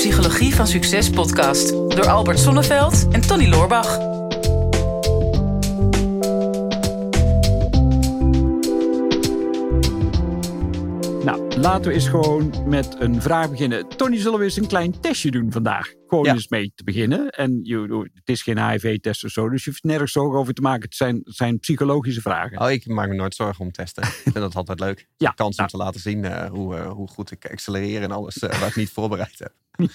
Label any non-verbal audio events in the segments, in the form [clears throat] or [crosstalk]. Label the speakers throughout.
Speaker 1: Psychologie van Succes podcast door Albert Sonneveld en Tony Loorbach.
Speaker 2: Nou, laten we eens gewoon met een vraag beginnen. Tony, zullen we eens een klein testje doen vandaag? Gewoon
Speaker 3: Ja.
Speaker 2: eens mee te beginnen. En je, het is geen HIV-test of zo, dus je hoeft nergens zorgen over te maken. Het zijn, het zijn psychologische vragen.
Speaker 3: Oh, ik maak me nooit zorgen om testen. [laughs] Ik vind dat altijd leuk.
Speaker 2: Ja,
Speaker 3: De kans
Speaker 2: nou.
Speaker 3: om te laten zien eh, hoe, eh, hoe goed ik accelereer en alles eh, waar ik niet voorbereid heb. [laughs]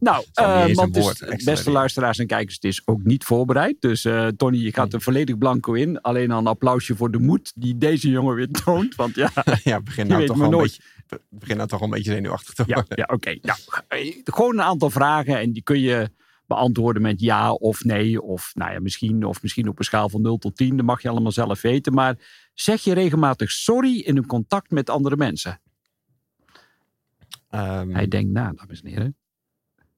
Speaker 2: Nou, eh, want is-
Speaker 3: woord
Speaker 2: beste luisteraars en kijkers, het is ook niet voorbereid. Dus eh, Tony, je gaat er volledig blanco in. Alleen al een applausje voor de moed die deze jongen weer toont. Want ja, [laughs]
Speaker 3: ja, begin nou,
Speaker 2: weet
Speaker 3: toch
Speaker 2: nooit.
Speaker 3: beetje, begin nou toch een beetje zenuwachtig te
Speaker 2: ja,
Speaker 3: worden.
Speaker 2: ja oké. Nou, eh, gewoon een aantal vragen en die kun je beantwoorden met ja of nee. Of nou ja, misschien, of misschien op een schaal van 0 tot 10. Dat mag je allemaal zelf weten. Maar zeg je regelmatig sorry in een contact met andere mensen?
Speaker 3: Ehm,
Speaker 2: Hij denkt na, dames en heren.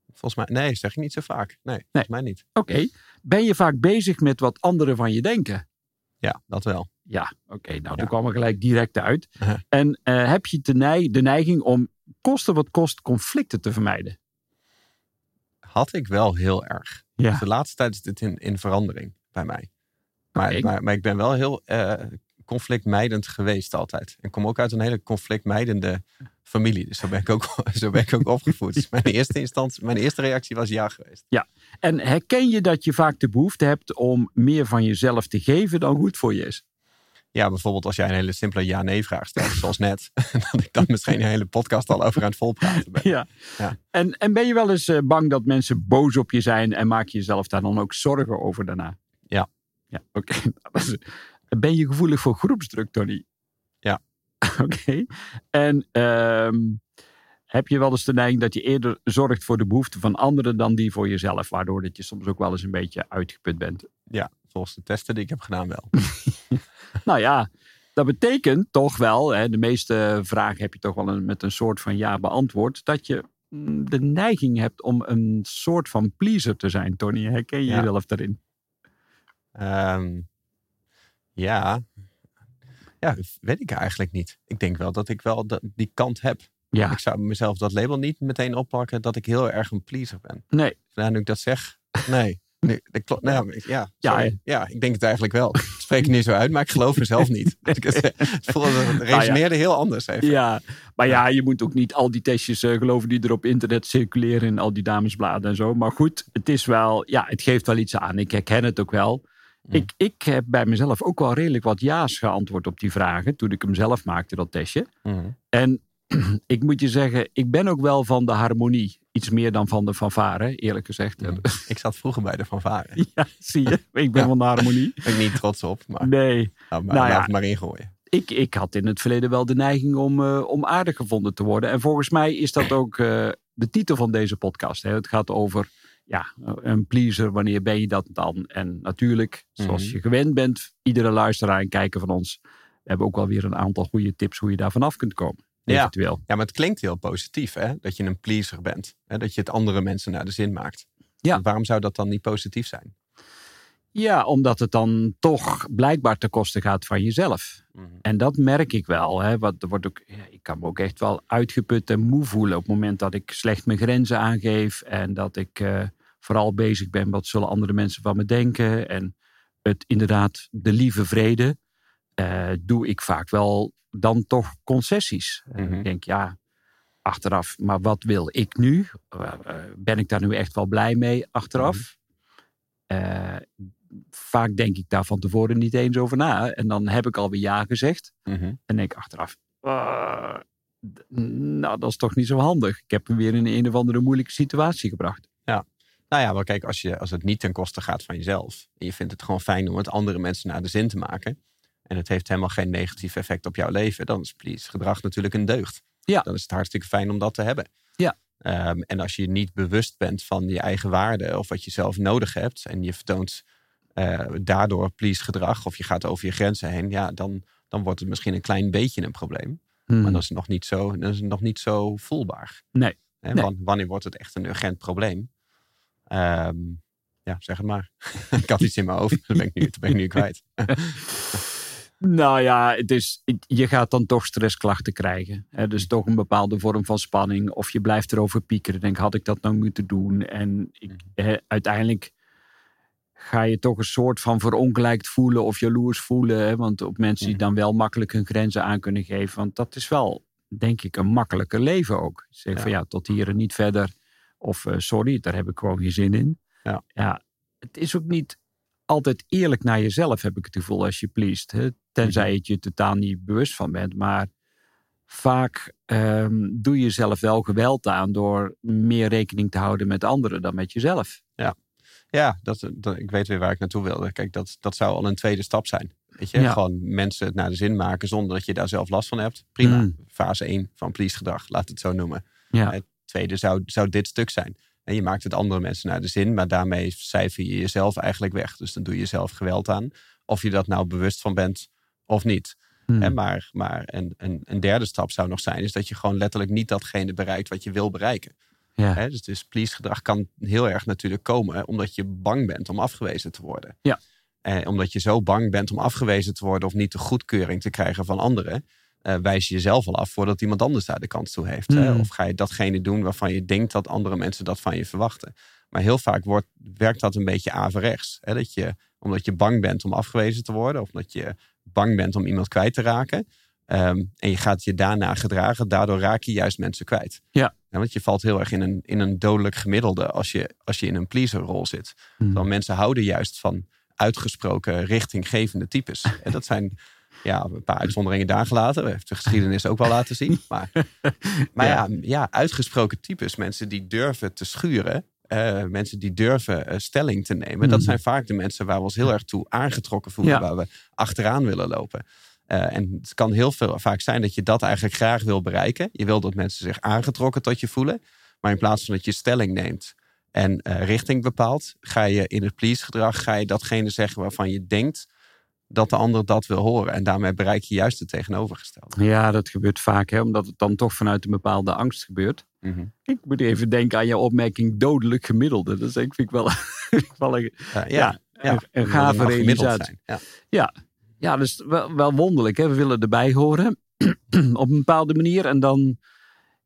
Speaker 3: volgens mij, nee, zeg ik niet zo vaak. Nee, volgens mij niet.
Speaker 2: Oké. Ben je vaak bezig met wat anderen van je denken?
Speaker 3: Ja, dat wel.
Speaker 2: Ja, oké. nou,
Speaker 3: Ja.
Speaker 2: daar kwam er gelijk direct uit.
Speaker 3: Uh-huh.
Speaker 2: En eh, heb je de, neig- de neiging om kosten wat kost conflicten te vermijden?
Speaker 3: Had ik wel heel erg.
Speaker 2: Ja.
Speaker 3: De laatste tijd is dit in, in verandering bij mij. Maar, maar ik ben wel heel eh, conflictmijdend geweest altijd. En kom ook uit een hele conflictmijdende familie. Dus zo ben ik ook, [laughs] zo ben ik ook [laughs] opgevoed. Dus mijn eerste instantie, mijn eerste reactie was ja geweest.
Speaker 2: En herken je dat je vaak de behoefte hebt om meer van jezelf te geven dan goed voor je is?
Speaker 3: Ja, bijvoorbeeld als jij een hele simpele ja-nee vraag stelt, zoals net. [laughs] dat ik dan misschien een hele podcast al over aan het volpraten ben.
Speaker 2: Ja.
Speaker 3: Ja.
Speaker 2: En, en ben je wel eens eh, bang dat mensen boos op je zijn en maak je jezelf daar dan ook zorgen over daarna?
Speaker 3: Ja.
Speaker 2: Ja, oké. Ben je gevoelig voor groepsdruk, Tony?
Speaker 3: Ja. [laughs]
Speaker 2: Oké. En ehm, heb je wel eens de neiging dat je eerder zorgt voor de behoeften van anderen dan die voor jezelf? Waardoor dat je soms ook wel eens een beetje uitgeput bent.
Speaker 3: Ja, volgens de testen die ik heb gedaan wel. [laughs]
Speaker 2: Nou ja, dat betekent toch wel, hè, de meeste vragen heb je toch wel een, met een soort van ja beantwoord, dat je mm, de neiging hebt om een soort van pleaser te zijn, Tony. Herken je
Speaker 3: Ja.
Speaker 2: jezelf daarin?
Speaker 3: Ehm, ja. ja, weet ik eigenlijk niet. Ik denk wel dat ik wel die kant heb.
Speaker 2: Ja,
Speaker 3: Ik zou mezelf dat label niet meteen oppakken dat ik heel erg een pleaser ben.
Speaker 2: nee.
Speaker 3: Nou, nu ik dat zeg, nee. [laughs] Nee, dat klopt. Nou, ik- ja,
Speaker 2: Ja,
Speaker 3: sorry. ja, ik denk het eigenlijk wel. Ik spreek het niet zo uit, maar ik geloof mezelf niet. [laughs] Dus ik- het het resoneerde heel anders even.
Speaker 2: Ja, maar ja, je moet ook niet al die testjes eh, geloven die er op internet circuleren in al die damesbladen en zo. Maar goed, het is wel, ja, het geeft wel iets aan. Ik herken het ook wel. Ik, ik heb bij mezelf ook wel redelijk wat ja's geantwoord op die vragen toen ik hem zelf maakte, dat testje.
Speaker 3: Mhm.
Speaker 2: En [clears throat] ik moet je zeggen, ik ben ook wel van de harmonie. Iets meer dan van de fanfare, eerlijk gezegd.
Speaker 3: Mhm. [laughs] Ik zat vroeger bij de fanfare. [laughs]
Speaker 2: Ja, zie je. Ik ben
Speaker 3: Ja.
Speaker 2: van de harmonie. [laughs]
Speaker 3: Ben ik niet trots op, maar
Speaker 2: Nee,
Speaker 3: nou, maar,
Speaker 2: Nou ja.
Speaker 3: het maar ingooien.
Speaker 2: ik, ik had in het verleden wel de neiging om, eh, om aardig gevonden te worden. En volgens mij is dat [clears throat] ook eh, de titel van deze podcast. Hè. Het gaat over ja, een pleaser, wanneer ben je dat dan? En natuurlijk, zoals
Speaker 3: Mhm.
Speaker 2: je gewend bent, iedere luisteraar en kijker van ons... we hebben ook wel weer een aantal goede tips hoe je daar vanaf kunt komen.
Speaker 3: Ja.
Speaker 2: Eventueel.
Speaker 3: Ja, maar het klinkt heel positief, hè? Dat je een pleaser bent. Hè? Dat je het andere mensen naar de zin maakt.
Speaker 2: Ja.
Speaker 3: Waarom zou dat dan niet positief zijn?
Speaker 2: Ja, omdat het dan toch blijkbaar ten koste gaat van jezelf. En dat merk ik wel. Hè. Wat, er wordt ook, ja, ik kan me ook echt wel uitgeput en moe voelen op het moment dat ik slecht mijn grenzen aangeef. En dat ik eh, vooral bezig ben wat zullen andere mensen van me denken. En het inderdaad, de lieve vrede, eh, doe ik vaak wel dan toch concessies. Eh,
Speaker 3: Mhm.
Speaker 2: Ik denk, ja, achteraf, maar wat wil ik nu? Eh, ben ik daar nu echt wel blij mee achteraf? Eh, vaak denk ik daar van tevoren niet eens over na. En dan heb ik alweer ja gezegd.
Speaker 3: Mhm.
Speaker 2: En denk ik achteraf, "Ah, nou dat is toch niet zo handig. Ik heb hem weer in een of andere moeilijke situatie gebracht.
Speaker 3: Nou ja, maar kijk, als, je, als het niet ten koste gaat van jezelf. En je vindt het gewoon fijn om het andere mensen naar de zin te maken. En het heeft helemaal geen negatief effect op jouw leven. Dan is please gedrag natuurlijk een deugd.
Speaker 2: Ja.
Speaker 3: Dan is het hartstikke fijn om dat te hebben.
Speaker 2: Ja.
Speaker 3: Ehm, en als je niet bewust bent van je eigen waarde. Of wat je zelf nodig hebt. En je vertoont eh, daardoor please gedrag. Of je gaat over je grenzen heen. Ja, dan, dan wordt het misschien een klein beetje een probleem.
Speaker 2: Hmm.
Speaker 3: Maar dat is nog niet zo, dat is nog niet zo voelbaar.
Speaker 2: Nee.
Speaker 3: Hè,
Speaker 2: Nee.
Speaker 3: wan- Wanneer wordt het echt een urgent probleem? Ehm, ja, zeg het maar. [laughs] ik had iets in mijn hoofd, dat ben ik nu, dat ben ik nu kwijt. [laughs]
Speaker 2: Nou ja, het is, je gaat dan toch stressklachten krijgen. Hè? Dus toch een bepaalde vorm van spanning. Of je blijft erover piekeren. Denk, had ik dat nou moeten doen? En ik, hè, uiteindelijk ga je toch een soort van verongelijkt voelen of jaloers voelen. Hè? Want op mensen die dan wel makkelijk hun grenzen aan kunnen geven. Want dat is wel, denk ik, een makkelijker leven ook. Zeg ja. van ja, tot hier en niet verder. Of uh, sorry, daar heb ik gewoon geen zin in.
Speaker 3: Ja.
Speaker 2: ja, het is ook niet altijd eerlijk naar jezelf, heb ik het gevoel, als je pleest. Hè? Tenzij je je totaal niet bewust van bent. Maar vaak um, doe je jezelf wel geweld aan door meer rekening te houden met anderen dan met jezelf.
Speaker 3: Ja, ja dat, dat, ik weet weer waar ik naartoe wilde. Kijk, dat, dat zou al een tweede stap zijn. Weet je, ja. gewoon mensen het naar de zin maken zonder dat je daar zelf last van hebt. Prima. Mm. Fase 1 van please gedrag, laat het zo noemen.
Speaker 2: Ja.
Speaker 3: Tweede zou, zou dit stuk zijn. En je maakt het andere mensen naar de zin, maar daarmee cijfer je jezelf eigenlijk weg. Dus dan doe je jezelf geweld aan. Of je dat nou bewust van bent of niet.
Speaker 2: Hmm.
Speaker 3: En maar maar een, een, een, derde stap zou nog zijn, is dat je gewoon letterlijk niet datgene bereikt wat je wil bereiken.
Speaker 2: Ja.
Speaker 3: Dus, dus please gedrag kan heel erg natuurlijk komen omdat je bang bent om afgewezen te worden.
Speaker 2: Ja.
Speaker 3: En omdat je zo bang bent om afgewezen te worden of niet de goedkeuring te krijgen van anderen, uh, wijs je jezelf al af voordat iemand anders daar de kans toe heeft. Hè?
Speaker 2: Mm.
Speaker 3: Of ga je datgene doen waarvan je denkt dat andere mensen dat van je verwachten. Maar heel vaak wordt, werkt dat een beetje averechts. Hè? Dat je, omdat je bang bent om afgewezen te worden, of dat je bang bent om iemand kwijt te raken. Um, en je gaat je daarna gedragen, daardoor raak je juist mensen kwijt.
Speaker 2: Ja.
Speaker 3: Ja, want je valt heel erg in een, in een dodelijk gemiddelde als je, als je in een pleaserrol zit.
Speaker 2: Mm.
Speaker 3: Dan mensen houden juist van uitgesproken richtinggevende types. [laughs] En dat zijn ja, een paar uitzonderingen daar gelaten. Dat heeft de geschiedenis ook wel laten zien. Maar, [laughs] maar ja. ja. Ja, uitgesproken types. Mensen die durven te schuren. Uh, mensen die durven uh, stelling te nemen.
Speaker 2: Mm.
Speaker 3: Dat zijn vaak de mensen waar we ons heel erg toe aangetrokken voelen.
Speaker 2: Ja.
Speaker 3: Waar we achteraan willen lopen. Uh, en het kan heel veel, vaak zijn dat je dat eigenlijk graag wil bereiken. Je wil dat mensen zich aangetrokken tot je voelen. Maar in plaats van dat je stelling neemt en richting bepaalt, ga je in het please gedrag, ga je datgene zeggen waarvan je denkt dat de ander dat wil horen. En daarmee bereik je juist het tegenovergestelde.
Speaker 2: Ja, dat gebeurt vaak, hè, omdat het dan toch vanuit een bepaalde angst gebeurt.
Speaker 3: Mm -hmm.
Speaker 2: Ik moet even denken aan je opmerking dodelijk gemiddelde. Dat vind ik wel, [laughs] vind ik wel een,
Speaker 3: ja,
Speaker 2: ja,
Speaker 3: ja,
Speaker 2: een, een gave realisatie.
Speaker 3: Ja.
Speaker 2: ja. Ja, dus wel, wel wonderlijk. Hè? We willen erbij horen [clears throat] op een bepaalde manier. En dan,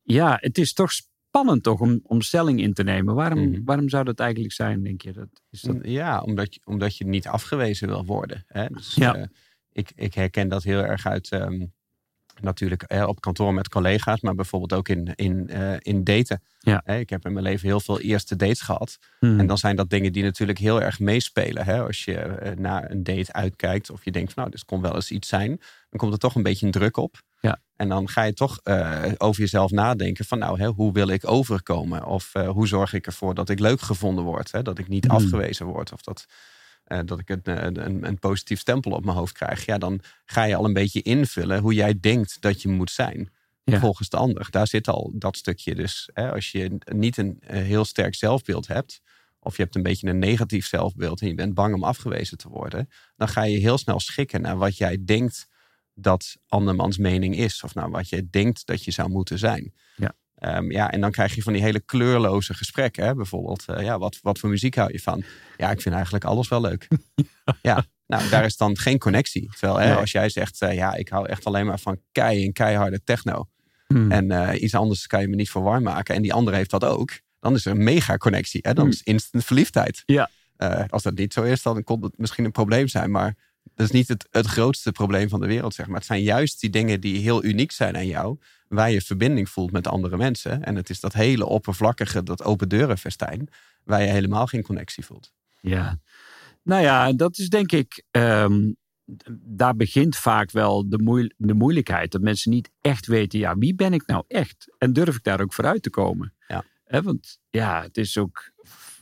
Speaker 2: ja, het is toch spannend toch om, om stelling in te nemen. Waarom,
Speaker 3: Mhm.
Speaker 2: mm -hmm. waarom zou dat eigenlijk zijn, denk je? Dat, is dat...
Speaker 3: Ja, omdat je, omdat je niet afgewezen wil worden. Hè? Dus,
Speaker 2: ja.
Speaker 3: uh, ik, ik herken dat heel erg uit... Um, natuurlijk eh, op kantoor met collega's, maar bijvoorbeeld ook in, in, uh, in daten.
Speaker 2: Ja.
Speaker 3: Eh, ik heb in mijn leven heel veel eerste dates gehad.
Speaker 2: Mm.
Speaker 3: En dan zijn dat dingen die natuurlijk heel erg meespelen. Hè? Als je uh, naar een date uitkijkt of je denkt, van, nou, dit kon wel eens iets zijn, dan komt er toch een beetje een druk op. En dan ga je toch uh, over jezelf nadenken van, nou, hè, hoe wil ik overkomen? Of uh, hoe zorg ik ervoor dat ik leuk gevonden word? Hè? Dat ik niet
Speaker 2: Mm.
Speaker 3: afgewezen word of dat... Uh, dat ik een, een, een, positief stempel op mijn hoofd krijg. Ja, dan ga je al een beetje invullen hoe jij denkt dat je moet zijn.
Speaker 2: Ja.
Speaker 3: Volgens de ander. Daar zit al dat stukje. Dus hè, als je niet een heel sterk zelfbeeld hebt. Of je hebt een beetje een negatief zelfbeeld. En je bent bang om afgewezen te worden. Dan ga je heel snel schikken naar wat jij denkt dat andermans mening is. Of nou wat je denkt dat je zou moeten zijn.
Speaker 2: Ja.
Speaker 3: Um, ja, en dan krijg je van die hele kleurloze gesprekken. Hè? Bijvoorbeeld, uh, ja, wat, wat voor muziek hou je van? Ja, ik vind eigenlijk alles wel leuk. [laughs] ja, nou, daar is dan geen connectie. Terwijl hè,
Speaker 2: Nee.
Speaker 3: als jij zegt, uh, ja, ik hou echt alleen maar van kei en keiharde techno.
Speaker 2: Hmm.
Speaker 3: En uh, iets anders kan je me niet voor warm maken. En die andere heeft dat ook. Dan is er een mega connectie. Hè? Dan
Speaker 2: Hmm.
Speaker 3: is instant verliefdheid.
Speaker 2: Ja.
Speaker 3: Als dat niet zo is, dan kon het misschien een probleem zijn. Maar dat is niet het, het grootste probleem van de wereld, zeg maar. Het zijn juist die dingen die heel uniek zijn aan jou. Waar je verbinding voelt met andere mensen. En het is dat hele oppervlakkige, dat open deuren festijn. Waar je helemaal geen connectie voelt.
Speaker 2: Ja. Nou ja, dat is denk ik... Um, daar begint vaak wel de, de moeilijkheid. Dat mensen niet echt weten, ja, wie ben ik nou echt? En durf ik daar ook vooruit te komen?
Speaker 3: Ja.
Speaker 2: He, want ja, het is ook...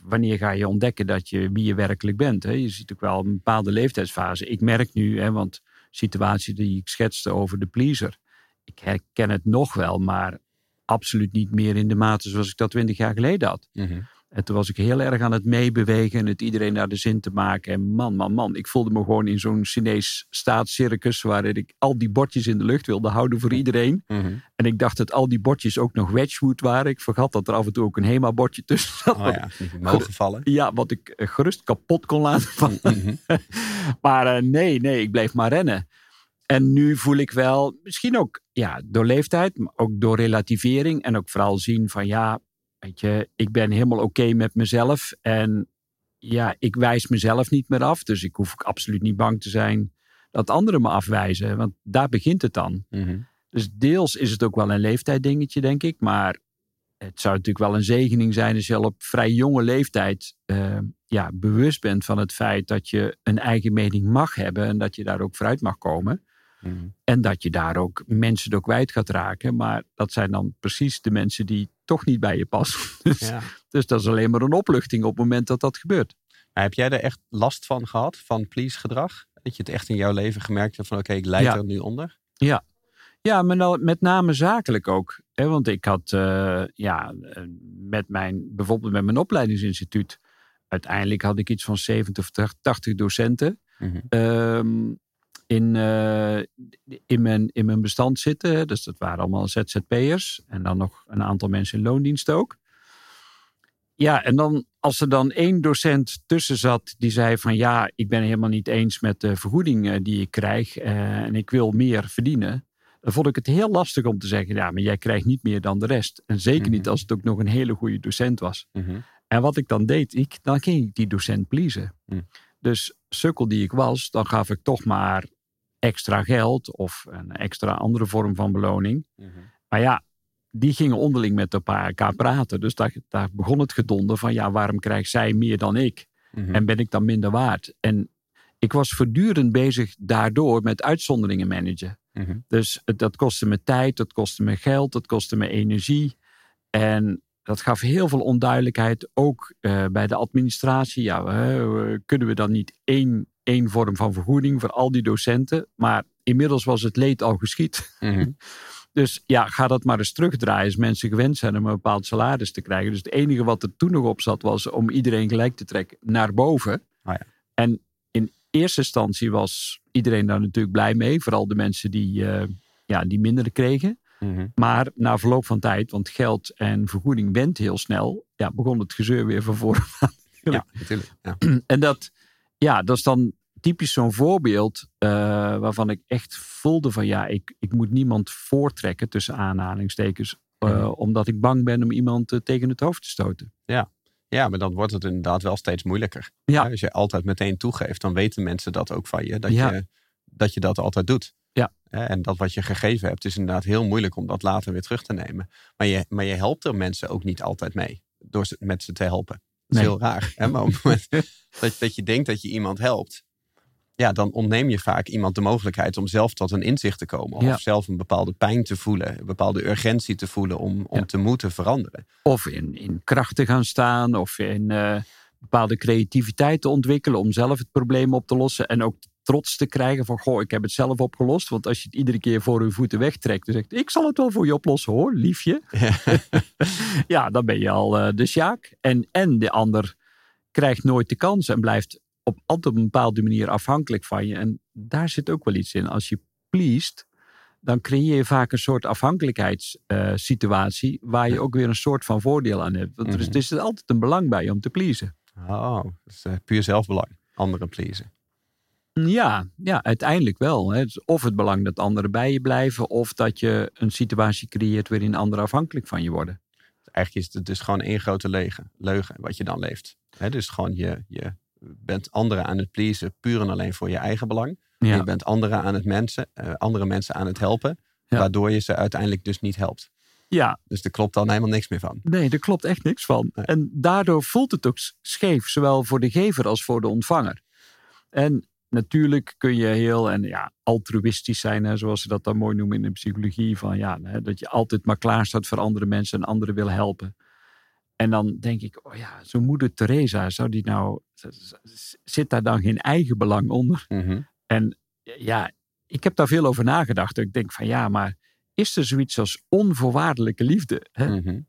Speaker 2: Wanneer ga je ontdekken dat je wie je werkelijk bent? Hè? Je ziet ook wel een bepaalde leeftijdsfase. Ik merk nu, hè, want situatie die ik schetste over de pleaser. Ik herken het nog wel, maar absoluut niet meer in de mate zoals ik dat twintig jaar geleden had.
Speaker 3: -hmm.
Speaker 2: En toen was ik heel erg aan het meebewegen en het iedereen naar de zin te maken. En man, man, man, ik voelde me gewoon in zo'n Chinees staatscircus waarin ik al die bordjes in de lucht wilde houden voor iedereen.
Speaker 3: Mm -hmm.
Speaker 2: En ik dacht dat al die bordjes ook nog Wedgwood waren. Ik vergat dat er af en toe ook een HEMA-bordje tussen zat.
Speaker 3: Oh ja, mogen vallen.
Speaker 2: Ja, wat ik gerust kapot kon laten vallen.
Speaker 3: Mm -hmm. [laughs]
Speaker 2: maar uh, nee, nee, ik bleef maar rennen. En nu voel ik wel, misschien ook ja, door leeftijd, maar ook door relativering. En ook vooral zien van ja, weet je, ik ben helemaal oké met mezelf. En ja, ik wijs mezelf niet meer af. Dus ik hoef ook absoluut niet bang te zijn dat anderen me afwijzen. Want daar begint het dan.
Speaker 3: Mhm.
Speaker 2: Dus deels is het ook wel een leeftijddingetje, denk ik. Maar het zou natuurlijk wel een zegening zijn als je al op vrij jonge leeftijd eh, ja, bewust bent van het feit dat je een eigen mening mag hebben en dat je daar ook vooruit mag komen.
Speaker 3: Mhm.
Speaker 2: En dat je daar ook mensen door kwijt gaat raken. Maar dat zijn dan precies de mensen die toch niet bij je passen. [laughs] Dus,
Speaker 3: Ja.
Speaker 2: dus dat is alleen maar een opluchting op het moment dat dat gebeurt.
Speaker 3: Maar heb jij er echt last van gehad, van please gedrag? Dat je het echt in jouw leven gemerkt hebt van oké, ik leid
Speaker 2: Ja.
Speaker 3: er nu onder?
Speaker 2: Ja, maar nou, met name zakelijk ook. Hè? Want ik had eh, ja, eh, met mijn, bijvoorbeeld met mijn opleidingsinstituut. Uiteindelijk had ik iets van 70 of 80 docenten.
Speaker 3: Mhm.
Speaker 2: ehm, in, eh, in, mijn, in mijn bestand zitten. Dus dat waren allemaal ZZP'ers. En dan nog een aantal mensen in loondienst ook. Ja, en dan als er dan één docent tussen zat die zei van ja, ik ben helemaal niet eens met de vergoeding eh, die ik krijg eh, en ik wil meer verdienen. Dan vond ik het heel lastig om te zeggen, ja, maar jij krijgt niet meer dan de rest. En zeker niet
Speaker 3: Mhm.
Speaker 2: als het ook nog een hele goede docent was.
Speaker 3: Mhm.
Speaker 2: En wat ik dan deed, ik, dan ging ik die docent pleasen.
Speaker 3: Hm.
Speaker 2: Dus sukkel die ik was, dan gaf ik toch maar extra geld of een extra andere vorm van beloning.
Speaker 3: Mhm.
Speaker 2: Maar ja, die gingen onderling met elkaar praten. Dus daar, daar begon het gedonder van, ja, waarom krijgt zij meer dan ik?
Speaker 3: Mhm.
Speaker 2: En ben ik dan minder waard? En ik was voortdurend bezig daardoor met uitzonderingen managen.
Speaker 3: Mhm.
Speaker 2: Dus het- dat kostte me tijd, dat kostte me geld, dat kostte me energie. En dat gaf heel veel onduidelijkheid, ook eh, bij de administratie. Ja, hè, kunnen we dan niet één, één vorm van vergoeding voor al die docenten? Maar inmiddels was het leed al geschied.
Speaker 3: Mhm. [laughs]
Speaker 2: Dus ja, ga dat maar eens terugdraaien als mensen gewend zijn om een bepaald salaris te krijgen. Dus het enige wat er toen nog op zat was om iedereen gelijk te trekken naar boven.
Speaker 3: Ah ja.
Speaker 2: En in eerste instantie was iedereen daar natuurlijk blij mee. Vooral de mensen die, eh, ja, die minder kregen.
Speaker 3: Mhm.
Speaker 2: Maar na verloop van tijd, want geld en vergoeding went heel snel, ja, begon het gezeur weer van voren.
Speaker 3: Ja, [laughs] natuurlijk. Ja.
Speaker 2: En dat, ja, dat is dan typisch zo'n voorbeeld eh, waarvan ik echt voelde van ja, ik, ik moet niemand voortrekken tussen aanhalingstekens. eh,
Speaker 3: Mhm.
Speaker 2: Omdat ik bang ben om iemand eh, tegen het hoofd te stoten.
Speaker 3: ja, maar dan wordt het inderdaad wel steeds moeilijker.
Speaker 2: Ja.
Speaker 3: Als je altijd meteen toegeeft, dan weten mensen dat ook van je. Dat,
Speaker 2: Ja.
Speaker 3: je, dat je dat altijd doet.
Speaker 2: Ja.
Speaker 3: En dat wat je gegeven hebt, is inderdaad heel moeilijk om dat later weer terug te nemen. Maar je, maar je helpt er mensen ook niet altijd mee. Door ze, met ze te helpen. Dat is
Speaker 2: Nee.
Speaker 3: heel raar. Hè? Maar op het moment [laughs] dat, dat je denkt dat je iemand helpt. Ja, dan ontneem je vaak iemand de mogelijkheid om zelf tot een inzicht te komen. Of
Speaker 2: Ja.
Speaker 3: zelf een bepaalde pijn te voelen. Een bepaalde urgentie te voelen om, om
Speaker 2: Ja.
Speaker 3: te moeten veranderen.
Speaker 2: Of in, in kracht te gaan staan, of in eh, bepaalde creativiteit te ontwikkelen om zelf het probleem op te lossen. En ook trots te krijgen van, goh, ik heb het zelf opgelost. Want als je het iedere keer voor je voeten wegtrekt en zegt, ik zal het wel voor je oplossen hoor, liefje. [laughs] ja, dan ben je al eh, de sjaak. En, en de ander krijgt nooit de kans en blijft op altijd op een bepaalde manier afhankelijk van je. En daar zit ook wel iets in. Als je pleest, dan creëer je vaak een soort afhankelijkheidssituatie waar je ook weer een soort van voordeel aan hebt. Want er is,
Speaker 3: Mhm.
Speaker 2: er is altijd een belang bij om te pleasen.
Speaker 3: Oh, dat is eh, puur zelfbelang. Anderen pleasen.
Speaker 2: Ja, ja, uiteindelijk wel. Hè. Dus Of het belang dat anderen bij je blijven, of dat je een situatie creëert waarin anderen afhankelijk van je worden.
Speaker 3: Eigenlijk is het dus gewoon één grote leugen, leugen wat je dan leeft. Hè, dus gewoon je, je bent anderen aan het pleasen puur en alleen voor je eigen belang.
Speaker 2: Ja.
Speaker 3: Je bent anderen aan het mensen, eh, andere mensen aan het helpen.
Speaker 2: Ja.
Speaker 3: Waardoor je ze uiteindelijk dus niet helpt.
Speaker 2: ja,
Speaker 3: Dus er klopt dan helemaal niks meer van.
Speaker 2: nee, daar klopt echt niks van.
Speaker 3: Nee.
Speaker 2: En daardoor voelt het ook scheef, zowel voor de gever als voor de ontvanger. En natuurlijk kun je heel en ja, altruïstisch zijn, hè, zoals ze dat dan mooi noemen in de psychologie. Van, ja, hè, dat je altijd maar klaar staat voor andere mensen en anderen wil helpen. En dan denk ik, oh ja, zo'n moeder Teresa, zou die nou, zit daar dan geen eigen belang onder?
Speaker 3: Mhm.
Speaker 2: En ja, ik heb daar veel over nagedacht. Ik denk van ja, maar is er zoiets als onvoorwaardelijke liefde? Hè?
Speaker 3: Mhm.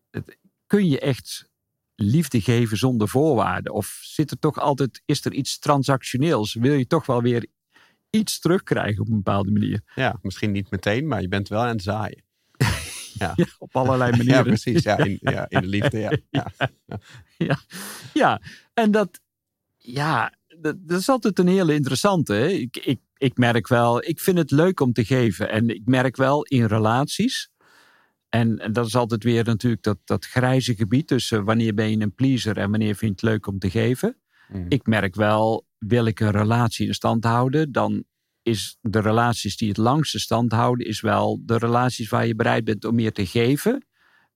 Speaker 2: Kun je echt liefde geven zonder voorwaarden? Of zit er toch altijd, is er iets transactioneels? Wil je toch wel weer iets terugkrijgen op een bepaalde manier?
Speaker 3: Ja, misschien niet meteen, maar je bent wel aan het zaaien.
Speaker 2: Ja, op allerlei [laughs] manieren.
Speaker 3: Ja, precies. Ja, in, ja, in de [laughs] liefde, ja. ja.
Speaker 2: Ja, en dat, ja, dat, dat is altijd een hele interessante. Hè? Ik, ik, ik merk wel, ik vind het leuk om te geven. En ik merk wel in relaties. En, en dat is altijd weer natuurlijk dat, dat grijze gebied tussen wanneer ben je een pleaser en wanneer vind je het leuk om te geven.
Speaker 3: Mhm.
Speaker 2: Ik merk wel, wil ik een relatie in stand houden, dan is de relaties die het langste stand houden, is wel de relaties waar je bereid bent om meer te geven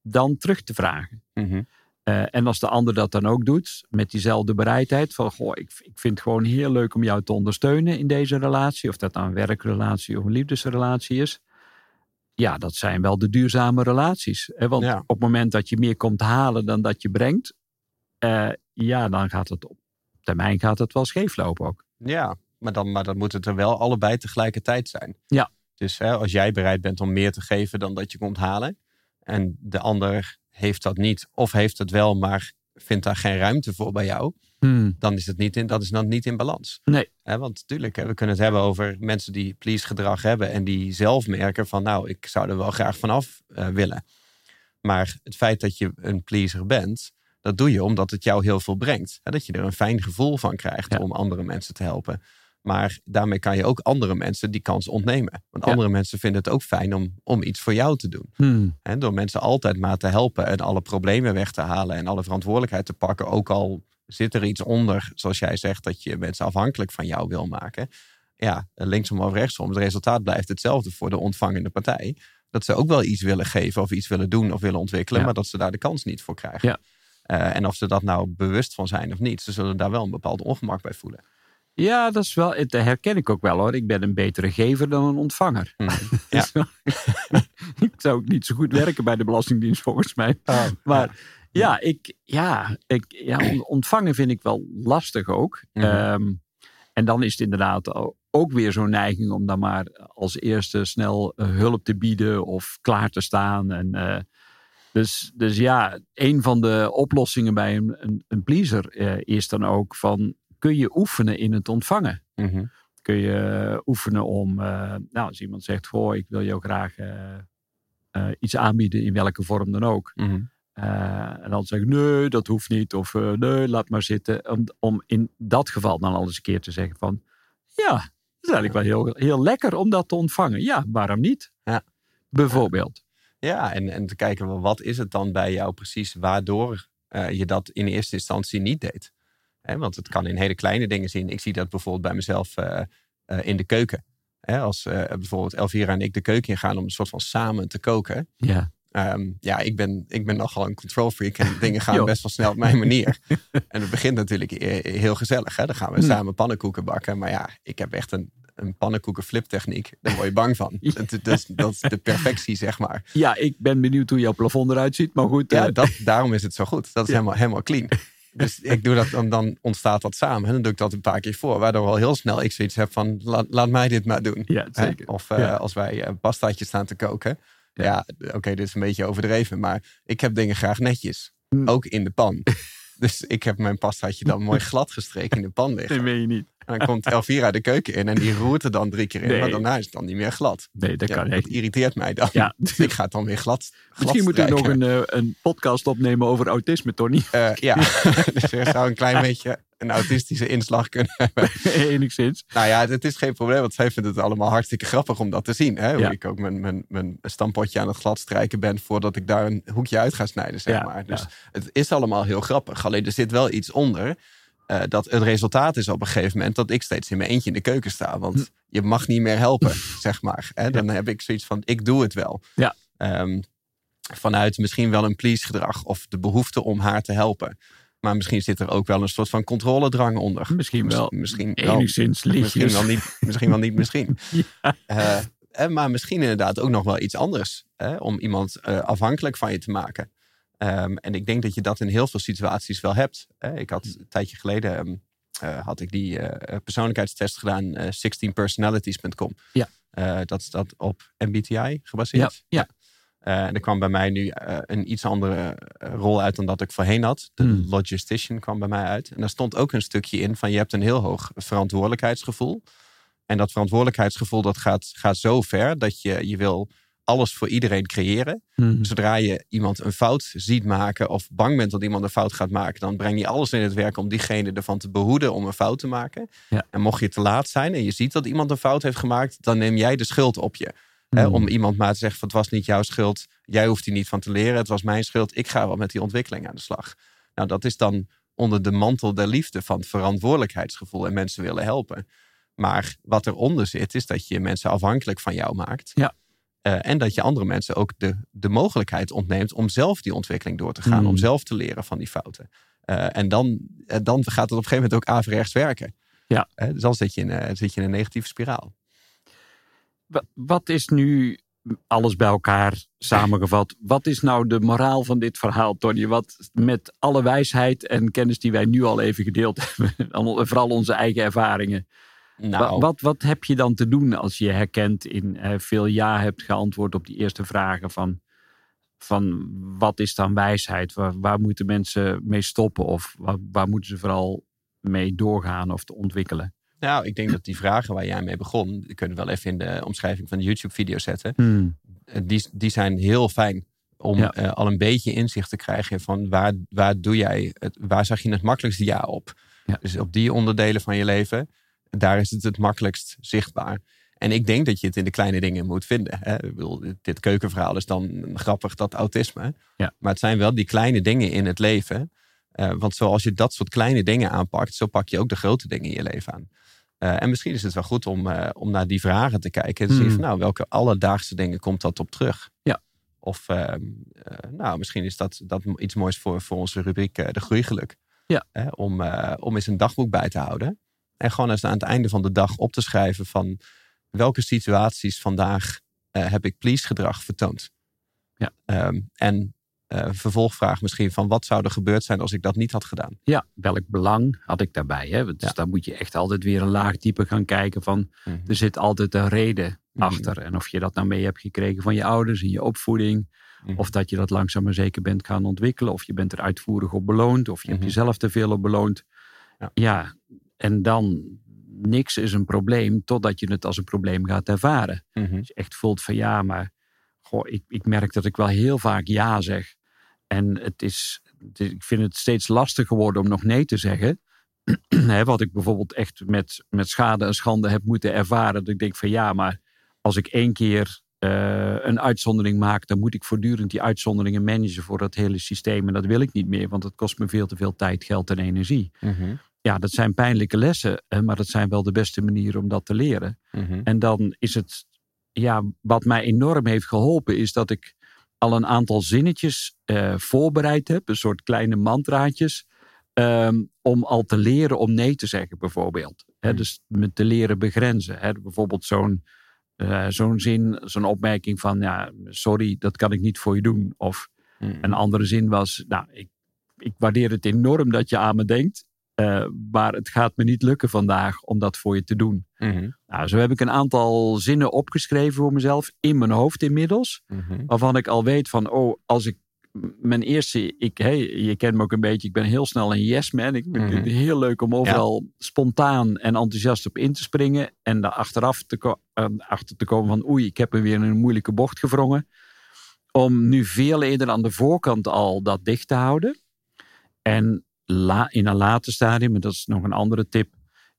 Speaker 2: dan terug te vragen.
Speaker 3: Mhm.
Speaker 2: Eh, en als de ander dat dan ook doet, met diezelfde bereidheid, van goh, ik, ik vind het gewoon heel leuk om jou te ondersteunen in deze relatie, of dat nou een werkrelatie of een liefdesrelatie is. Ja, dat zijn wel de duurzame relaties. Hè? Want
Speaker 3: Ja.
Speaker 2: op het moment dat je meer komt halen dan dat je brengt, eh, ja, dan gaat het op termijn gaat het wel scheef lopen ook.
Speaker 3: Ja, maar dan, maar dan moet het er wel allebei tegelijkertijd zijn.
Speaker 2: Ja.
Speaker 3: Dus hè, als jij bereid bent om meer te geven dan dat je komt halen. En de ander heeft dat niet. Of heeft het wel, maar vindt daar geen ruimte voor bij jou. Dan is het niet in, dat is dan niet in balans.
Speaker 2: Nee.
Speaker 3: Hè, want natuurlijk, we kunnen het hebben over mensen die please gedrag hebben. En die zelf merken van nou, ik zou er wel graag vanaf eh, willen. Maar het feit dat je een pleaser bent, dat doe je omdat het jou heel veel brengt. Hè, dat je er een fijn gevoel van krijgt
Speaker 2: Ja.
Speaker 3: om andere mensen te helpen. Maar daarmee kan je ook andere mensen die kans ontnemen. Want
Speaker 2: Ja.
Speaker 3: andere mensen vinden het ook fijn om, om iets voor jou te doen.
Speaker 2: Hmm.
Speaker 3: Hè, door mensen altijd maar te helpen en alle problemen weg te halen en alle verantwoordelijkheid te pakken. Ook al zit er iets onder, zoals jij zegt, dat je mensen afhankelijk van jou wil maken. Ja, linksom of rechtsom, het resultaat blijft hetzelfde voor de ontvangende partij. Dat ze ook wel iets willen geven of iets willen doen of willen ontwikkelen,
Speaker 2: Ja.
Speaker 3: maar dat ze daar de kans niet voor krijgen.
Speaker 2: Ja.
Speaker 3: Eh, en of ze dat nou bewust van zijn of niet, ze zullen daar wel een bepaald ongemak bij voelen.
Speaker 2: Ja, dat is wel, dat herken ik ook wel hoor. Ik ben een betere gever dan een ontvanger. [laughs] Dus wel- [laughs] ik zou ook niet zo goed werken bij de Belastingdienst volgens mij. Maar ja, ik, ja, ik, ja, on- ontvangen vind ik wel lastig ook.
Speaker 3: Mhm.
Speaker 2: Ehm, en dan is het inderdaad ook weer zo'n neiging om dan maar als eerste snel eh, hulp te bieden of klaar te staan. En, eh, dus, dus ja, een van de oplossingen bij een, een, een pleaser eh, is dan ook van kun je oefenen in het ontvangen?
Speaker 3: Mhm.
Speaker 2: kun je oefenen om, eh, nou, als iemand zegt, goh, ik wil jou graag eh, eh, iets aanbieden in welke vorm dan ook.
Speaker 3: Mhm.
Speaker 2: Eh, en dan zeg ik, nee, dat hoeft niet. Of eh, nee, laat maar zitten. Om, om in dat geval dan al eens een keer te zeggen van, ja, dat is eigenlijk wel heel, heel lekker om dat te ontvangen. Ja, waarom niet?
Speaker 3: Ja.
Speaker 2: Bijvoorbeeld.
Speaker 3: Ja, en, en te kijken, wat is het dan bij jou precies waardoor eh, je dat in eerste instantie niet deed? Hè, want het kan in hele kleine dingen zien. Ik zie dat bijvoorbeeld bij mezelf eh, eh, in de keuken. Hè, als eh, bijvoorbeeld Elvira en ik de keuken ingaan om een soort van samen te koken.
Speaker 2: Ja.
Speaker 3: Ehm, ja, ik ben, ik ben nogal een control freak en dingen gaan [laughs] best wel snel op mijn manier. [laughs] en het begint natuurlijk heel gezellig. Hè? Dan gaan we
Speaker 2: Hmm.
Speaker 3: samen pannenkoeken bakken. Maar ja, ik heb echt een, een pannenkoeken fliptechniek. Daar word je bang van. [laughs]
Speaker 2: Ja.
Speaker 3: Dat, dat, is- dat is de perfectie, zeg maar.
Speaker 2: ja, ik ben benieuwd hoe jouw plafond eruit ziet. Maar goed,
Speaker 3: Ja, dat, daarom is het zo goed. Dat is
Speaker 2: Ja.
Speaker 3: helemaal, helemaal clean. Dus [laughs] ik doe dat, dan, dan ontstaat dat samen. En dan doe ik dat een paar keer voor. Waardoor al heel snel ik zoiets heb van, laat, laat mij dit maar doen.
Speaker 2: ja,
Speaker 3: Hè?
Speaker 2: zeker.
Speaker 3: Of eh,
Speaker 2: Ja.
Speaker 3: als wij eh pastaatjes staan te koken.
Speaker 2: Ja.
Speaker 3: Ja, oké, dit is een beetje overdreven. Maar ik heb dingen graag netjes.
Speaker 2: Mm.
Speaker 3: Ook in de pan. [laughs] dus ik heb mijn pastaatje dan mooi [laughs] glad gestreken in de pan liggen.
Speaker 2: Nee, meen je niet.
Speaker 3: En dan komt Elvira de keuken in en die roert er dan drie keer in.
Speaker 2: Nee.
Speaker 3: Maar daarna is het dan niet meer glad.
Speaker 2: Nee, dat
Speaker 3: Ja,
Speaker 2: kan
Speaker 3: dat
Speaker 2: niet.
Speaker 3: irriteert mij dan.
Speaker 2: Ja.
Speaker 3: Dus [laughs] ik ga het dan weer glad,
Speaker 2: Misschien moeten we nog een, eh, een podcast opnemen over autisme, Tony.
Speaker 3: Eh, ja, [laughs] [laughs] dus er zou een klein beetje een autistische inslag kunnen hebben.
Speaker 2: Enigszins.
Speaker 3: Nou ja, het is geen probleem, want zij vindt het allemaal hartstikke grappig om dat te zien. Hè? Hoe
Speaker 2: Ja.
Speaker 3: ik ook mijn, mijn, mijn stampotje aan het glad strijken ben voordat ik daar een hoekje uit ga snijden, zeg
Speaker 2: Ja,
Speaker 3: maar. Dus
Speaker 2: ja.
Speaker 3: het is allemaal heel grappig. Alleen er zit wel iets onder. Eh, dat het resultaat is op een gegeven moment dat ik steeds in mijn eentje in de keuken sta. Want
Speaker 2: Hm.
Speaker 3: je mag niet meer helpen, [laughs] zeg maar. Hè? Dan heb ik zoiets van, ik doe het wel.
Speaker 2: Ja.
Speaker 3: Ehm, vanuit misschien wel een please gedrag of de behoefte om haar te helpen. Maar misschien zit er ook wel een soort van controledrang onder.
Speaker 2: Misschien wel.
Speaker 3: Misschien wel
Speaker 2: Enigszins
Speaker 3: Misschien
Speaker 2: lichtjes.
Speaker 3: wel niet, misschien wel niet misschien. [laughs]
Speaker 2: Ja.
Speaker 3: Eh, maar misschien inderdaad ook nog wel iets anders. Hè, om iemand eh, afhankelijk van je te maken. Ehm, en ik denk dat je dat in heel veel situaties wel hebt. Ik had een tijdje geleden ehm, eh, had ik die eh, persoonlijkheidstest gedaan, eh 16personalities.com.
Speaker 2: Ja.
Speaker 3: Eh, dat is dat op MBTI gebaseerd.
Speaker 2: Ja, ja.
Speaker 3: Eh, en er kwam bij mij nu eh, een iets andere eh, rol uit dan dat ik voorheen had. De
Speaker 2: Hmm.
Speaker 3: logistician kwam bij mij uit. En daar stond ook een stukje in van je hebt een heel hoog verantwoordelijkheidsgevoel. En dat verantwoordelijkheidsgevoel dat gaat, gaat zo ver dat je je wil alles voor iedereen creëren.
Speaker 2: Mhm.
Speaker 3: Zodra je iemand een fout ziet maken of bang bent dat iemand een fout gaat maken, dan breng je alles in het werk om diegene ervan te behoeden om een fout te maken.
Speaker 2: Ja.
Speaker 3: En mocht je te laat zijn en je ziet dat iemand een fout heeft gemaakt, dan neem jij de schuld op je. Hè,
Speaker 2: Mhm.
Speaker 3: om iemand maar te zeggen: van, het was niet jouw schuld, jij hoeft hier niet van te leren, het was mijn schuld, ik ga wel met die ontwikkeling aan de slag. Nou, dat is dan onder de mantel der liefde van verantwoordelijkheidsgevoel en mensen willen helpen. Maar wat eronder zit, is dat je mensen afhankelijk van jou maakt.
Speaker 2: Ja.
Speaker 3: Eh, en dat je andere mensen ook de, de mogelijkheid ontneemt om zelf die ontwikkeling door te gaan,
Speaker 2: Mm.
Speaker 3: om zelf te leren van die fouten. Eh, en dan, eh, dan gaat het op een gegeven moment ook averechts werken.
Speaker 2: Ja.
Speaker 3: Dus dan zit je, in, zit je in een negatieve spiraal.
Speaker 2: Wa- Wat is nu alles bij elkaar samengevat? Wat is nou de moraal van dit verhaal, Tony? Wat met alle wijsheid en kennis die wij nu al even gedeeld [laughs] hebben, en vooral onze eigen ervaringen.
Speaker 3: Nou,
Speaker 2: Wat, wat heb je dan te doen als je herkent in veel ja hebt geantwoord op die eerste vragen van, van wat is dan wijsheid? Waar, waar moeten mensen mee stoppen of waar, waar moeten ze vooral mee doorgaan of te ontwikkelen?
Speaker 3: nou, ik denk dat die vragen waar jij mee begon, die kunnen we wel even in de omschrijving van de YouTube-video zetten. Eh, die, die zijn heel fijn om
Speaker 2: Ja.
Speaker 3: eh, al een beetje inzicht te krijgen van waar, waar doe jij het, waar zag je het makkelijkst ja op.
Speaker 2: Ja.
Speaker 3: Dus op die onderdelen van je leven, daar is het het makkelijkst zichtbaar. En ik denk dat je het in de kleine dingen moet vinden. Hè? Ik bedoel, dit keukenverhaal is dan grappig, dat autisme.
Speaker 2: Ja.
Speaker 3: Maar het zijn wel die kleine dingen in het leven. Eh, want zoals je dat soort kleine dingen aanpakt, zo pak je ook de grote dingen in je leven aan. Eh, en misschien is het wel goed om, eh, om naar die vragen te kijken. En te zien van nou, welke alledaagse dingen komt dat op terug?
Speaker 2: Ja.
Speaker 3: Of ehm, eh, nou, misschien is dat, dat iets moois voor, voor onze rubriek de groeigeluk.
Speaker 2: Ja.
Speaker 3: Om, om eens een dagboek bij te houden. En gewoon eens aan het einde van de dag op te schrijven van welke situaties vandaag eh, heb ik please gedrag vertoond.
Speaker 2: Ja.
Speaker 3: Ehm, en eh, vervolgvraag misschien van wat zou er gebeurd zijn als ik dat niet had gedaan.
Speaker 2: Ja, welk belang had ik daarbij? Hè? Dus
Speaker 3: Ja.
Speaker 2: dan moet je echt altijd weer een laag dieper gaan kijken van er zit altijd een reden
Speaker 3: Mhm.
Speaker 2: achter. En of je dat nou mee hebt gekregen van je ouders in je opvoeding.
Speaker 3: Mhm.
Speaker 2: Of dat je dat langzaam maar zeker bent gaan ontwikkelen. Of je bent er uitvoerig op beloond. Of je hebt
Speaker 3: Mhm.
Speaker 2: jezelf te veel op beloond.
Speaker 3: Ja.
Speaker 2: ja, en dan niks is een probleem totdat je het als een probleem gaat ervaren.
Speaker 3: Mhm.
Speaker 2: Als je echt voelt van ja, maar goh, ik, ik merk dat ik wel heel vaak ja zeg. En het is, het is- ik vind het steeds lastiger geworden om nog nee te zeggen. [clears throat] Hè, wat ik bijvoorbeeld echt met, met schade en schande heb moeten ervaren. Dat ik denk van ja, maar als ik één keer eh, een uitzondering maak, dan moet ik voortdurend die uitzonderingen managen voor dat hele systeem. En dat wil ik niet meer, want het kost me veel te veel tijd, geld en energie.
Speaker 3: Mhm.
Speaker 2: Ja, dat zijn pijnlijke lessen, hè, maar dat zijn wel de beste manieren om dat te leren.
Speaker 3: Mhm.
Speaker 2: En dan is het, ja, wat mij enorm heeft geholpen, is dat ik al een aantal zinnetjes eh, voorbereid heb, een soort kleine mantraatjes, ehm, om al te leren om nee te zeggen, bijvoorbeeld.
Speaker 3: Hmm.
Speaker 2: dus me te leren begrenzen. Hè. Bijvoorbeeld zo'n eh, zo'n zin, zo'n opmerking van, ja, sorry, dat kan ik niet voor je doen. Of
Speaker 3: Mhm.
Speaker 2: een andere zin was, nou, ik, ik waardeer het enorm dat je aan me denkt, eh, maar het gaat me niet lukken vandaag om dat voor je te doen.
Speaker 3: Mhm.
Speaker 2: Nou, zo heb ik een aantal zinnen opgeschreven voor mezelf in mijn hoofd inmiddels.
Speaker 3: Mhm.
Speaker 2: Waarvan ik al weet van, oh, als ik mijn eerste, ik, hey, je kent me ook een beetje, ik ben heel snel een yes man. Ik vind
Speaker 3: Mhm.
Speaker 2: het heel leuk om overal spontaan en enthousiast op in te springen. En daar achteraf te, eh, achter te komen van, oei, ik heb er weer in een moeilijke bocht gevrongen. Om nu veel eerder aan de voorkant al dat dicht te houden. En la, in een later stadium, en dat is nog een andere tip,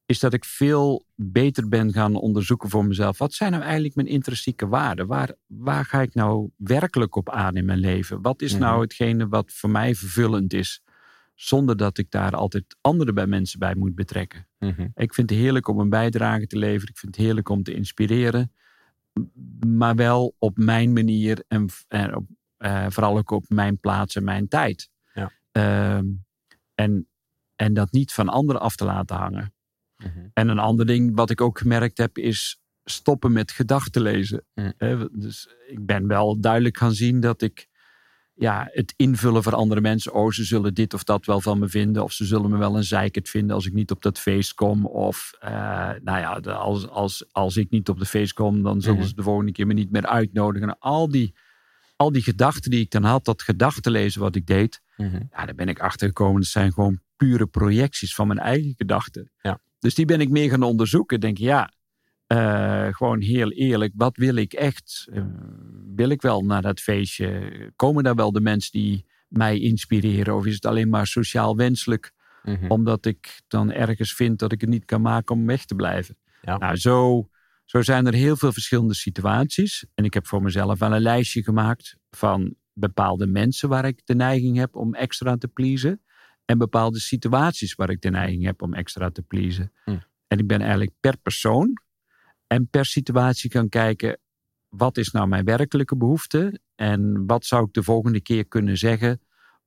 Speaker 2: is dat ik veel beter ben gaan onderzoeken voor mezelf. Wat zijn nou eigenlijk mijn intrinsieke waarden? Waar, waar ga ik nou werkelijk op aan in mijn leven? Wat is
Speaker 3: Mhm.
Speaker 2: nou hetgene wat voor mij vervullend is? Zonder dat ik daar altijd anderen bij mensen bij moet betrekken.
Speaker 3: Mhm.
Speaker 2: Ik vind het heerlijk om een bijdrage te leveren. Ik vind het heerlijk om te inspireren. Maar wel op mijn manier en, en op, eh, vooral ook op mijn plaats en mijn tijd.
Speaker 3: Ja.
Speaker 2: Ehm, en, en dat niet van anderen af te laten hangen.
Speaker 3: Mhm.
Speaker 2: En een ander ding wat ik ook gemerkt heb is stoppen met gedachten lezen.
Speaker 3: Mm.
Speaker 2: Dus ik ben wel duidelijk gaan zien dat ik ja, het invullen voor andere mensen. Oh, ze zullen dit of dat wel van me vinden. Of ze zullen me wel een zeikert vinden als ik niet op dat feest kom. Of eh, nou ja, als, als, als ik niet op de feest kom, dan zullen
Speaker 3: Mhm.
Speaker 2: ze de volgende keer me niet meer uitnodigen. Al die, al die gedachten die ik dan had, dat gedachtenlezen wat ik deed.
Speaker 3: Mhm.
Speaker 2: Ja, daar ben ik achter gekomen. Dat zijn gewoon pure projecties van mijn eigen gedachten.
Speaker 3: Ja.
Speaker 2: Dus die ben ik meer gaan onderzoeken. Denk, ja, Uh, gewoon heel eerlijk, wat wil ik echt? Uh, wil ik wel naar dat feestje? Komen daar wel de mensen die mij inspireren? Of is het alleen maar sociaal wenselijk? Mm -hmm. Omdat ik dan ergens vind dat ik het niet kan maken om weg te blijven. Ja. Nou, zo, zo zijn er heel veel verschillende situaties. En ik heb voor mezelf wel een lijstje gemaakt van bepaalde mensen waar ik de neiging heb om extra te pleasen. En bepaalde situaties waar ik de neiging heb om extra te pleasen. Mm. En ik ben eigenlijk per persoon en per situatie kan kijken, wat is nou mijn werkelijke behoefte en wat zou ik de volgende keer kunnen zeggen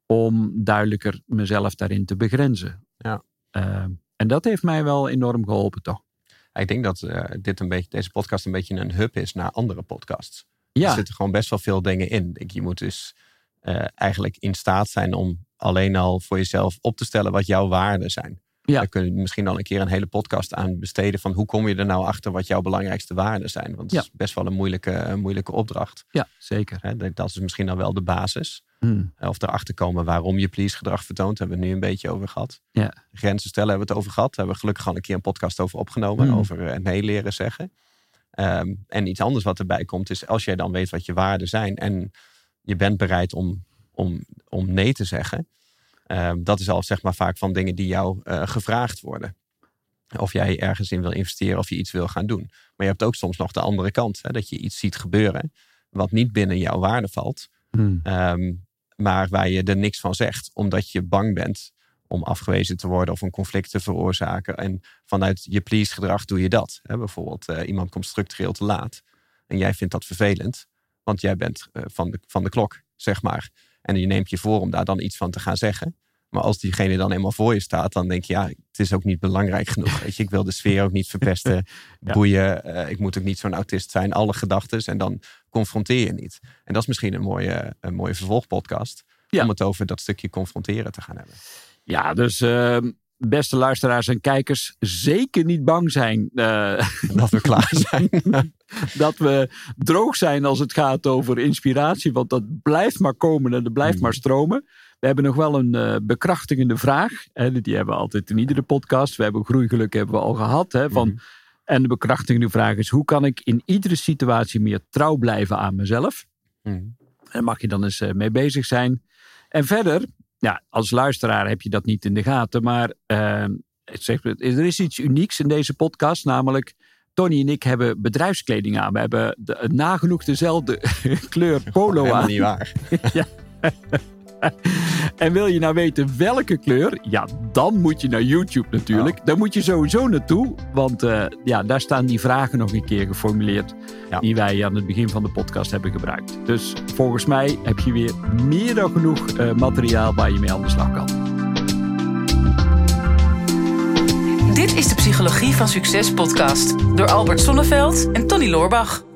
Speaker 2: om duidelijker mezelf daarin te begrenzen. Ja. Uh, en dat heeft mij wel enorm geholpen, toch?
Speaker 3: Ik denk dat uh, dit een beetje, deze podcast een beetje een hub is naar andere podcasts. Ja. Er zitten gewoon best wel veel dingen in. Je moet dus uh, eigenlijk in staat zijn om alleen al voor jezelf op te stellen wat jouw waarden zijn. Ja. Daar kunnen we misschien al een keer een hele podcast aan besteden. Van hoe kom je er nou achter wat jouw belangrijkste waarden zijn? Want het is best wel een moeilijke, moeilijke opdracht.
Speaker 2: Ja, zeker.
Speaker 3: dat is misschien dan wel de basis. Hmm. Of erachter komen waarom je please gedrag vertoont. Hebben we het nu een beetje over gehad. Ja. Grenzen stellen hebben we het over gehad. Daar hebben we gelukkig al een keer een podcast over opgenomen. Hmm. Over uh, nee leren zeggen. Um, en iets anders wat erbij komt is als jij dan weet wat je waarden zijn. En je bent bereid om, om, om nee te zeggen dat is al zeg maar vaak van dingen die jou uh, gevraagd worden. Of jij ergens in wil investeren of je iets wil gaan doen. Maar je hebt ook soms nog de andere kant. Hè, dat je iets ziet gebeuren wat niet binnen jouw waarde valt. Hmm. Um, maar waar je er niks van zegt. Omdat je bang bent om afgewezen te worden of een conflict te veroorzaken. En vanuit je please gedrag doe je dat. Hè, bijvoorbeeld uh, iemand komt structureel te laat. En jij vindt dat vervelend. Want jij bent uh, van, de, van de klok, zeg maar. En je neemt je voor om daar dan iets van te gaan zeggen. Maar als diegene dan eenmaal voor je staat, dan denk je, ja, het is ook niet belangrijk genoeg. Weet je, ik wil de sfeer ook niet verpesten, [laughs] boeien. Uh, ik moet ook niet zo'n autist zijn, alle gedachten. En dan confronteer je niet. En dat is misschien een mooie, een mooie vervolgpodcast. Om het over dat stukje confronteren te gaan hebben.
Speaker 2: Ja, dus uh, beste luisteraars en kijkers, zeker niet bang zijn. Uh, [laughs]
Speaker 3: dat we klaar zijn. [laughs]
Speaker 2: dat we droog zijn als het gaat over inspiratie. Want dat blijft maar komen en dat blijft mm. maar stromen. We hebben nog wel een uh, bekrachtigende vraag. Hè, die hebben we altijd in iedere podcast. We hebben groeigeluk hebben we al gehad. Hè, van, mm. En de bekrachtigende vraag is: hoe kan ik in iedere situatie meer trouw blijven aan mezelf? Mm. Daar mag je dan eens uh, mee bezig zijn. En verder, ja, als luisteraar heb je dat niet in de gaten. Maar uh, zeg, er is iets unieks in deze podcast. Namelijk, Tony en ik hebben bedrijfskleding aan. We hebben de, nagenoeg dezelfde [laughs] kleur polo aan.
Speaker 3: Dat is niet waar. [laughs] ja. [laughs]
Speaker 2: en wil je nou weten welke kleur? Ja, dan moet je naar YouTube natuurlijk. Oh. Daar moet je sowieso naartoe. Want uh, ja, daar staan die vragen nog een keer geformuleerd. Ja. Die wij aan het begin van de podcast hebben gebruikt. Dus volgens mij heb je weer meer dan genoeg uh, materiaal waar je mee aan de slag kan.
Speaker 1: Dit is de Psychologie van Succes podcast door Albert Sonneveld en Tony Loorbach.